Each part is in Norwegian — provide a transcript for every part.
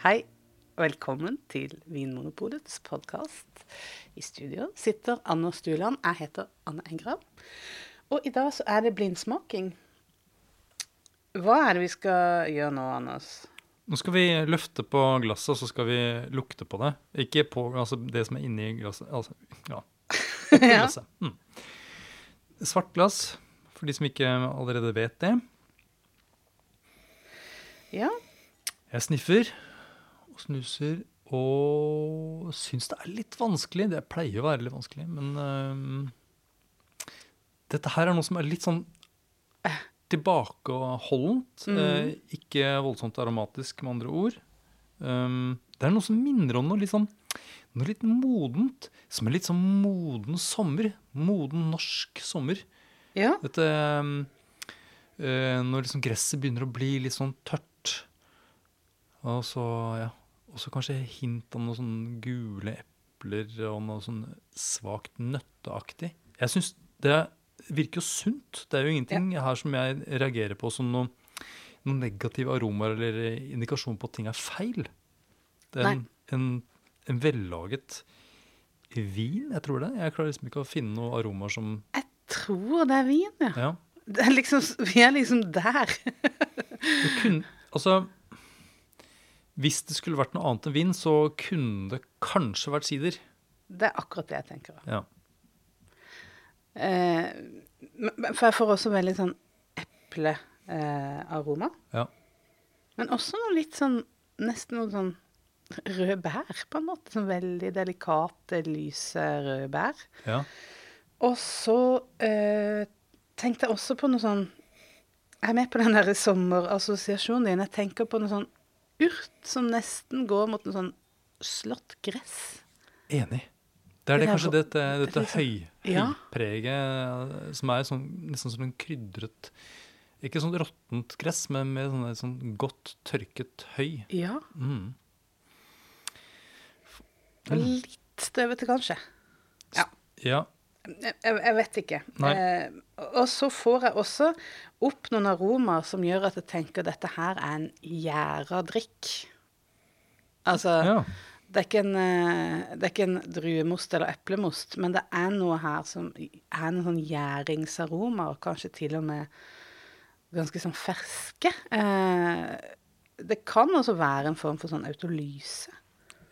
Hei, og velkommen til Vinmonopolets podkast. I studio sitter Anders Stuland. Jeg heter Anne Engram. Og i dag så er det blindsmaking. Hva er det vi skal gjøre nå, Anders? Nå skal vi løfte på glasset, og så skal vi lukte på det. Ikke på altså det som er inni glasset. Altså, ja. Glasset. Mm. Svart glass, for de som ikke allerede vet det. Ja, Jeg sniffer snuser og syns det er litt vanskelig. Det pleier å være litt vanskelig, men øhm, dette her er noe som er litt sånn tilbakeholdent. Mm. eh, ikke voldsomt aromatisk, med andre ord. Um, det er noe som minner om noe litt sånn noe litt modent. Som er litt sånn moden sommer. Moden norsk sommer. ja. Dette um, eh, Når liksom gresset begynner å bli litt sånn tørt. Og så, ja. Og så kanskje hint om noen sånne gule epler og noe sånn svakt nøtteaktig. Jeg syns det virker jo sunt. Det er jo ingenting her som jeg reagerer på som noen, noe negative aromaer eller indikasjon på at ting er feil. Det er en, en, en vellaget vin, jeg tror det. Jeg klarer liksom ikke å finne noen aromaer som Jeg tror det er vin, ja. Ja. Det er liksom, vi er liksom der. Kunne, altså Hvis det skulle vært noe annet enn vin, så kunne det kanskje vært sider. Det er akkurat det jeg tenker. Ja. Eh, for jeg får også veldig sånn eplearoma. Ja. Men også noe litt sånn Nesten noe sånn røde bær, på en måte. Sånn veldig delikate, lyse røde bær. ja. Og så eh, tenkte jeg også på noe sånn Jeg er med på den der sommerassosiasjonen din. Jeg tenker på noe sånn urt som nesten går mot noe sånn slått gress. Enig. Det er Det det, kanskje dette, dette høy, Ja. høypreget som er sånn, nesten som en krydret Ikke sånn råttent gress, men med sånn, sånn godt tørket høy. Ja. Mm. Og litt støvete, kanskje. Ja. Ja. Jeg, jeg vet ikke. Eh, og så får jeg også opp noen aromaer som gjør at jeg tenker dette her er en gjæra drikk. Altså, ja. det, er en, eh, det er ikke en druemost eller eplemost, men det er noe her som er noen sånn og kanskje til og med ganske sånn ferske. Eh, det kan også være en form for sånn autolyse.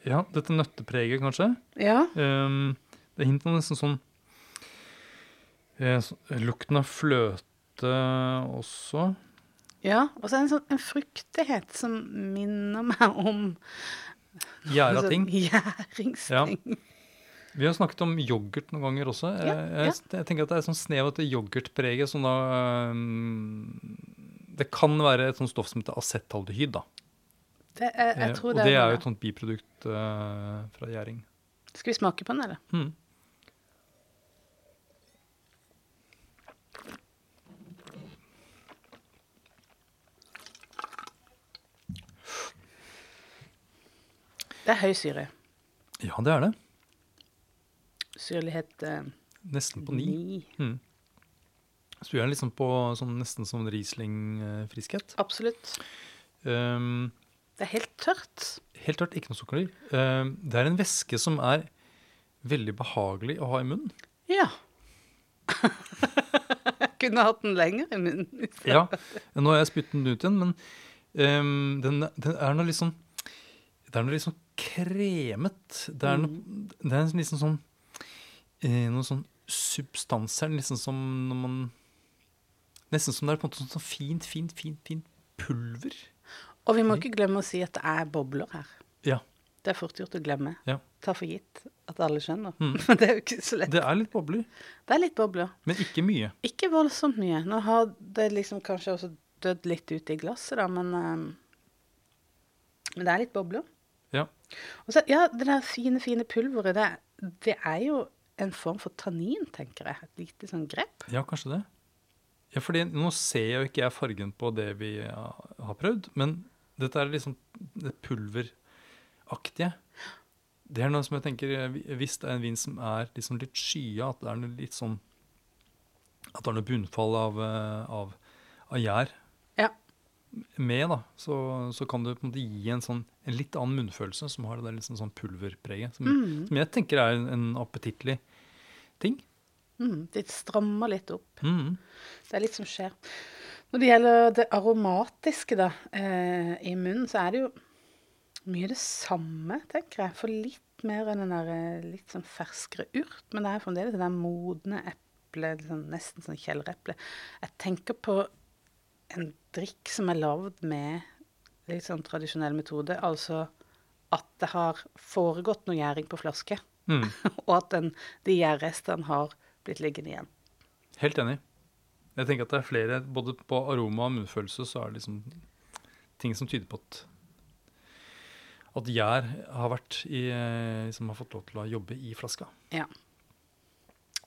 ja. Dette nøttepreget, kanskje. Ja. Um, det er hint om nesten sånn så- Lukten av fløte også. ja. Og så er det en sånn en fruktighet som minner meg om Gjæra sånn ting. Gjæringsting. Vi har snakket om yoghurt noen ganger også. Ja, jeg, jeg, jeg tenker at det er sånn snev av dette yoghurtpreget som da um, Det kan være et sånt stoff som heter acetaldehyd, da. Det er, jeg Eh, og det, det er jo et sånt biprodukt uh, fra gjæring. Skal vi smake på den, eller? Mm. Det er høy syre. Ja, det er det. Syrlighet eh, Nesten på ni. ni. Mm. Så vi er liksom på sånn, nesten som Riesling-friskhet. Absolutt. Um, Det er helt tørt. helt tørt, ikke noe sukker. Um, det er en væske som er veldig behagelig å ha i munnen. Ja. jeg kunne hatt den lenger i munnen. Ja, nå har jeg spyttet den ut igjen, men um, den, den er noe litt sånn Det er noe litt sånn kremet. Det er, noe, det er liksom sånn noen Noe sånn substans her, nesten som når man Nesten som det er på en måte sånn fint, fint, fint, fint pulver. Og vi må ikke glemme å si at det er bobler her. Ja. Det er fort gjort å glemme. Ja. Ta for gitt at alle skjønner. Mm. Men det er jo ikke så lett. Det er litt bobler, Det er litt bobler. men ikke mye. Ikke voldsomt mye. Nå har det liksom kanskje også dødd litt ut i glasset, da, men um, Men det er litt bobler. Og så, ja, det der fine, fine pulveret, det, det er jo en form for tannin, tenker jeg. Et lite sånn grep. Ja, kanskje det. Ja, fordi nå ser jo ikke jeg fargen på det vi har har prøvd, men dette er liksom det pulveraktige. Det er noe som jeg tenker, eh, hvis det er en vin som er liksom litt skya, at det er noe litt sånn At det er noe bunnfall av, eh, av, av gjær. Med, da, så, så kan du på en måte gi en, sånn, en litt annen munnfølelse som har det der liksom sånn pulverpreget. Som, Mm. som jeg tenker er en, en appetittlig ting. Mm, det strammer litt opp. Mm. Det er litt som skjer. Når det gjelder det aromatiske da, eh, i munnen, så er det jo mye det samme, tenker jeg. For litt mer enn den der eh, litt sånn ferskere urt. Men det er fremdeles det der modne eplet, liksom nesten sånn kjellereple. Jeg tenker på en drikk som er lagd med litt sånn tradisjonell metode. Altså at det har foregått noe gjæring på flaske, Mm. og at den, de gjærrestene har blitt liggende igjen. Helt enig. Jeg tenker at det er flere, både på aroma og munnfølelse, så er det liksom ting som tyder på at at gjær har vært i, eh, som har fått lov til å jobbe i flaska. Ja.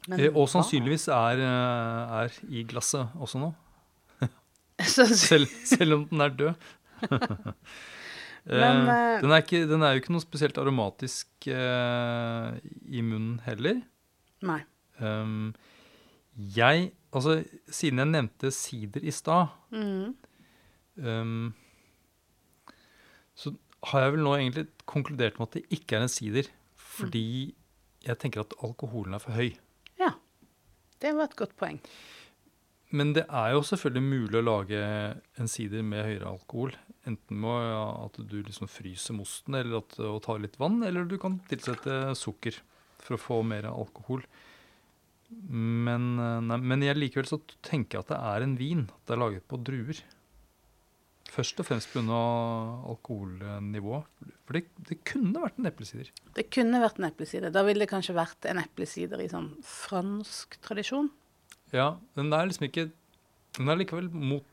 Men Eh, Og sannsynligvis er, eh, er i glasset også nå. Sannsynligvis. Selv, om den er død. Men, eh, den, er ikke, den er jo ikke noe spesielt aromatisk uh, i munnen heller. Nei. Um, jeg Altså, siden jeg nevnte sider i stad, Mm. um, så har jeg vel nå egentlig konkludert med at det ikke er en sider. Fordi jeg tenker at alkoholen er for høy. Ja. Det var et godt poeng. Men det er jo selvfølgelig mulig å lage en sider med høyere alkohol. Enten med at du liksom fryser mosten eller at, og tar litt vann, eller du kan tilsette sukker for å få mer alkohol. Men, eh, nei, men jeg likevel så tenker jeg at det er en vin. At det er laget på druer. Først og fremst pga. alkoholnivået. For det, det kunne vært en eplesider. Det kunne vært en eplesider. Da ville det kanskje vært en eplesider i sånn fransk tradisjon. Ja, den er liksom ikke Den er likevel mot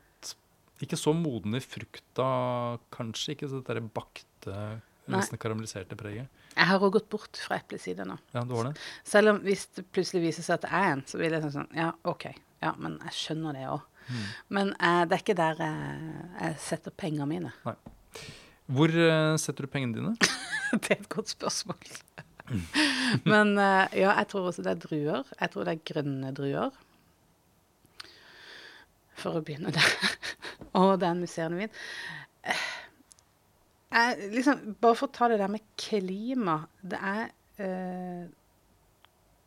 Ikke så moden i frukta, kanskje. Ikke så det derre bakte, nesten karamelliserte preget. Jeg har òg gått bort fra eplesider nå. Ja, det var det. Selv om hvis det plutselig viser seg at det er en, så vil jeg sånn sånn Ja, OK. Ja, men jeg skjønner det òg. Mm. Men eh, det er ikke der jeg, jeg setter pengene mine. Nei. Hvor eh, setter du pengene dine? det er et godt spørsmål. Men eh, ja, jeg tror også det er druer. Jeg tror det er grønne druer. For å begynne der. Og det er en musserende vin. Eh, liksom, bare for å ta det der med klima. Det er eh,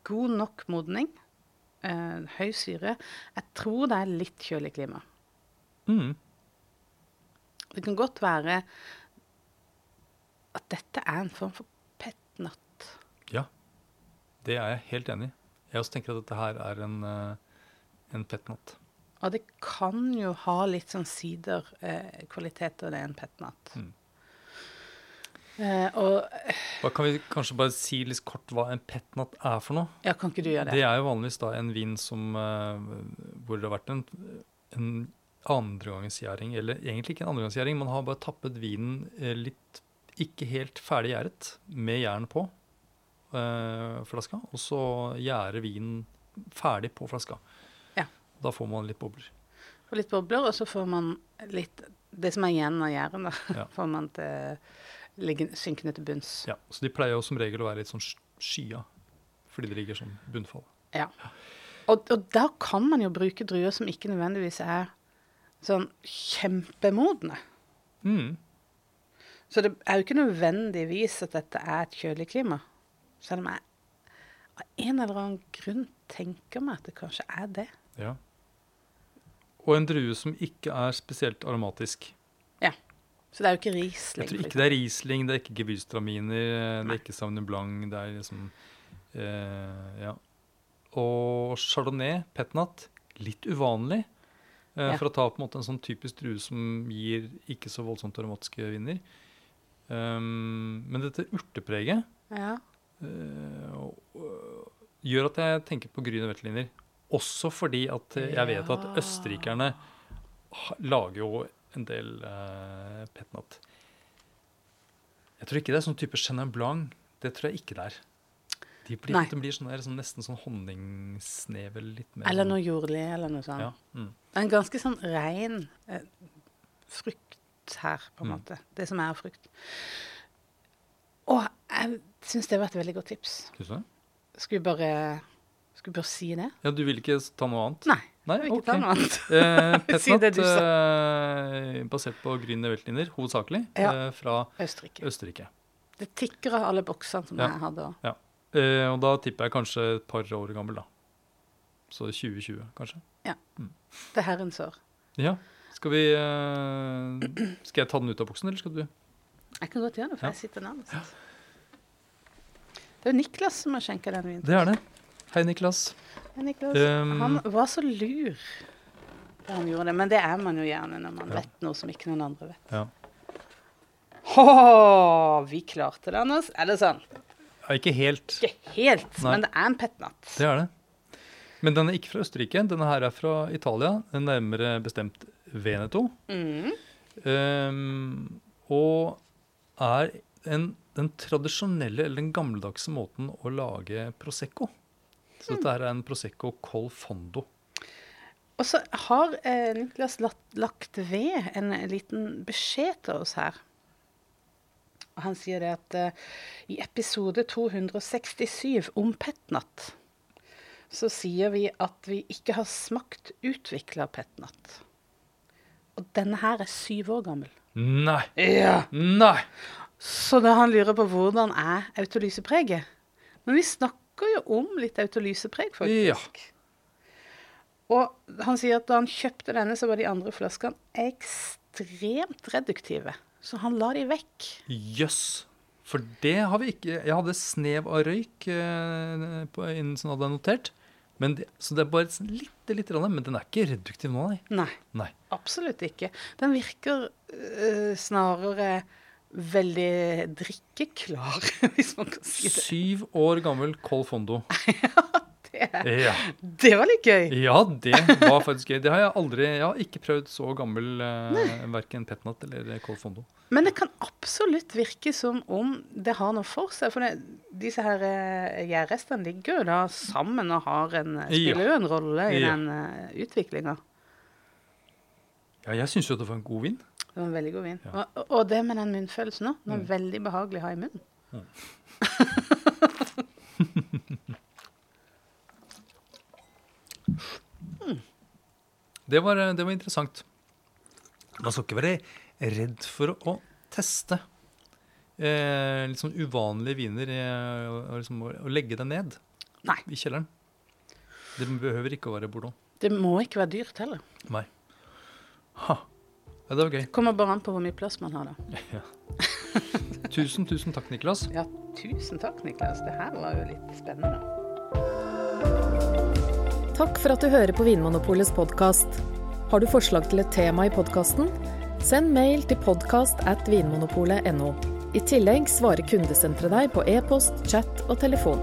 god nok modning. Eh, høy syre. Jeg tror det er litt kjølig klima. Mm. Det kan godt være at dette er en form for petnat. Ja, det er jeg helt enig i. Jeg også tenker at dette her er en, eh, en petnat. Og det kan jo ha litt sånn siderkvaliteter, det er en petnat. Mm. Eh, og Da kan vi kanskje bare si litt kort hva en petnat er for noe. ja, kan ikke du gjøre det? Det er jo vanligvis da en vin som, eh, hvor det har vært en, en andregangsgjæring, eller egentlig ikke en andregangsgjæring, man har bare tappet vinen eh, litt ikke helt ferdig gjæret, med jern på eh, flaska, og så gjærer vinen ferdig på flaska. Da får man litt bobler. Får litt bobler, og så får man litt Det som er igjen av gjæren, da, Ja. får man til ligge synkende til bunns. Ja, så de pleier jo som regel å være litt sånn sk- skya, fordi det ligger sånn bunnfall. Ja. Og, og da kan man jo bruke druer som ikke nødvendigvis er sånn kjempemodne. Mm. Så det er jo ikke nødvendigvis at dette er et kjølig klima. Selv om jeg av en eller annen grunn tenker meg at det kanskje er det. Ja. Og en drue som ikke er spesielt aromatisk. Ja. Så det er jo ikke Jeg tror ikke det er Riesling, det er ikke gebystraminer, det er ikke Sauvignon Blanc, det er liksom eh, Ja. Og Chardonnay, Petnat, litt uvanlig. Eh, Ja. For å ta på en måte en sånn typisk drue som gir ikke så voldsomt aromatiske viner. Um, men dette urtepreget. Ja. eh, og- og gjør at jeg tenker på Grüner Veltliner. Også fordi at eh, jeg vet at østerrikerne lager jo en del uh, petnat. Jeg tror ikke det er sånn type Chenin Blanc. Det tror jeg ikke det er. De blir, de blir sånn der, sånn, nesten sånn honningsnevel. Litt mer Eller sånn- noe jordlig, eller noe sånt. Ja. Mm. En ganske sånn rein eh, frukt her, på en Mm. måte. Det som er frukt. Og jeg syns det var et veldig godt tips. Vi bare Skal vi bare si det? Ja, du vil ikke ta noe annet? Nei. Nei, Jeg vil ikke okay. ta noe annet. Eh, Si Petnat, du eh, basert på Grüne Weltliner, hovedsakelig, Ja. eh, fra Østerrike. Østerrike. Det tikker av alle boksene som Ja. jeg hadde. Ja. Eh, og da tipper jeg kanskje et par år gammel, da. Så 2020, kanskje. Ja, Det er herrens år. Ja. Skal vi eh, Skal jeg ta den ut av boksen, eller skal du? Jeg kan godt gjøre det, for jeg sitter nærmest. Det er jo Niklas som har skjenka den vinen. Det er det. Hei, Niklas. Hei, Niklas, Um, han var så lur da han gjorde det. Men det er man jo gjerne når man Ja. vet noe som ikke noen andre vet. Ja. Åh, vi klarte det, Anders. Er det sånn, Ja, ikke helt. ikke helt, Nei. men det er en petnat. Det er det. Men den er ikke fra Østerrike. Denne her er fra Italia, nærmere bestemt Veneto. Mm. Um, og er en, den tradisjonelle eller den gammeldagse måten å lage Prosecco. Så dette er en Prosecco col fondo. Og så har eh, Niklas lagt, ved en liten beskjed til oss her. Og han sier det at eh, i episode 267 om petnat, så sier vi at vi ikke har smakt utvikla petnat. Og denne her er syv år gammel. Nei! Ja. Nei! Så da han lurer på hvordan er autolysepreget. Men vi snakker jo om litt autolysepreg, faktisk. Ja. Og han sier at da han kjøpte denne, så var de andre flaskene ekstremt reduktive. Så han la de vekk. Jøss. For det har vi ikke Jeg hadde snev av røyk eh, på, innen som hadde jeg notert. Men det, så det er bare litt, lite, lite grann, men den er ikke reduktiv nå, nei. Nei, nei. absolutt ikke. Den virker øh, snarere veldig drikkeklar, hvis man kan si det. Syv år gammel col fondo. Det, Ja. det var litt gøy. ja, det var faktisk gøy. Det har jeg aldri Jeg har ikke prøvd så gammel eh, verken petnat eller col fondo. Men det kan absolutt virke som om det har noe for seg. For det, disse her eh, gjærrestene ligger jo da sammen og har en, eh, spiller jo en rolle i Ja. den uh, utviklinga. Ja, jeg syns jo det var en god vin. Det var en veldig god vin. Ja. Og, og det med den munnfølelsen òg. Den er Mm. veldig behagelig å ha i munnen. Det var, det var interessant. Man skal ikke være redd for å teste eh, litt sånn uvanlige viner eh, og, og liksom, å, å legge det ned Nei. i kjelleren. Det behøver ikke å være Bordeaux. Det må ikke være dyrt heller. Nei. Ha. Ja, det var gøy. Kommer bare an på hvor mye plass man har, da. Tusen, tusen takk, Niklas. Ja, tusen takk, Niklas. Det her var jo litt spennende. Takk for at du hører på Vinmonopolets podkast. Har du forslag til et tema i podkasten? Send mail til podkast at vinmonopolet.no. I tillegg svarer kundesenteret deg på e-post, chat og telefon.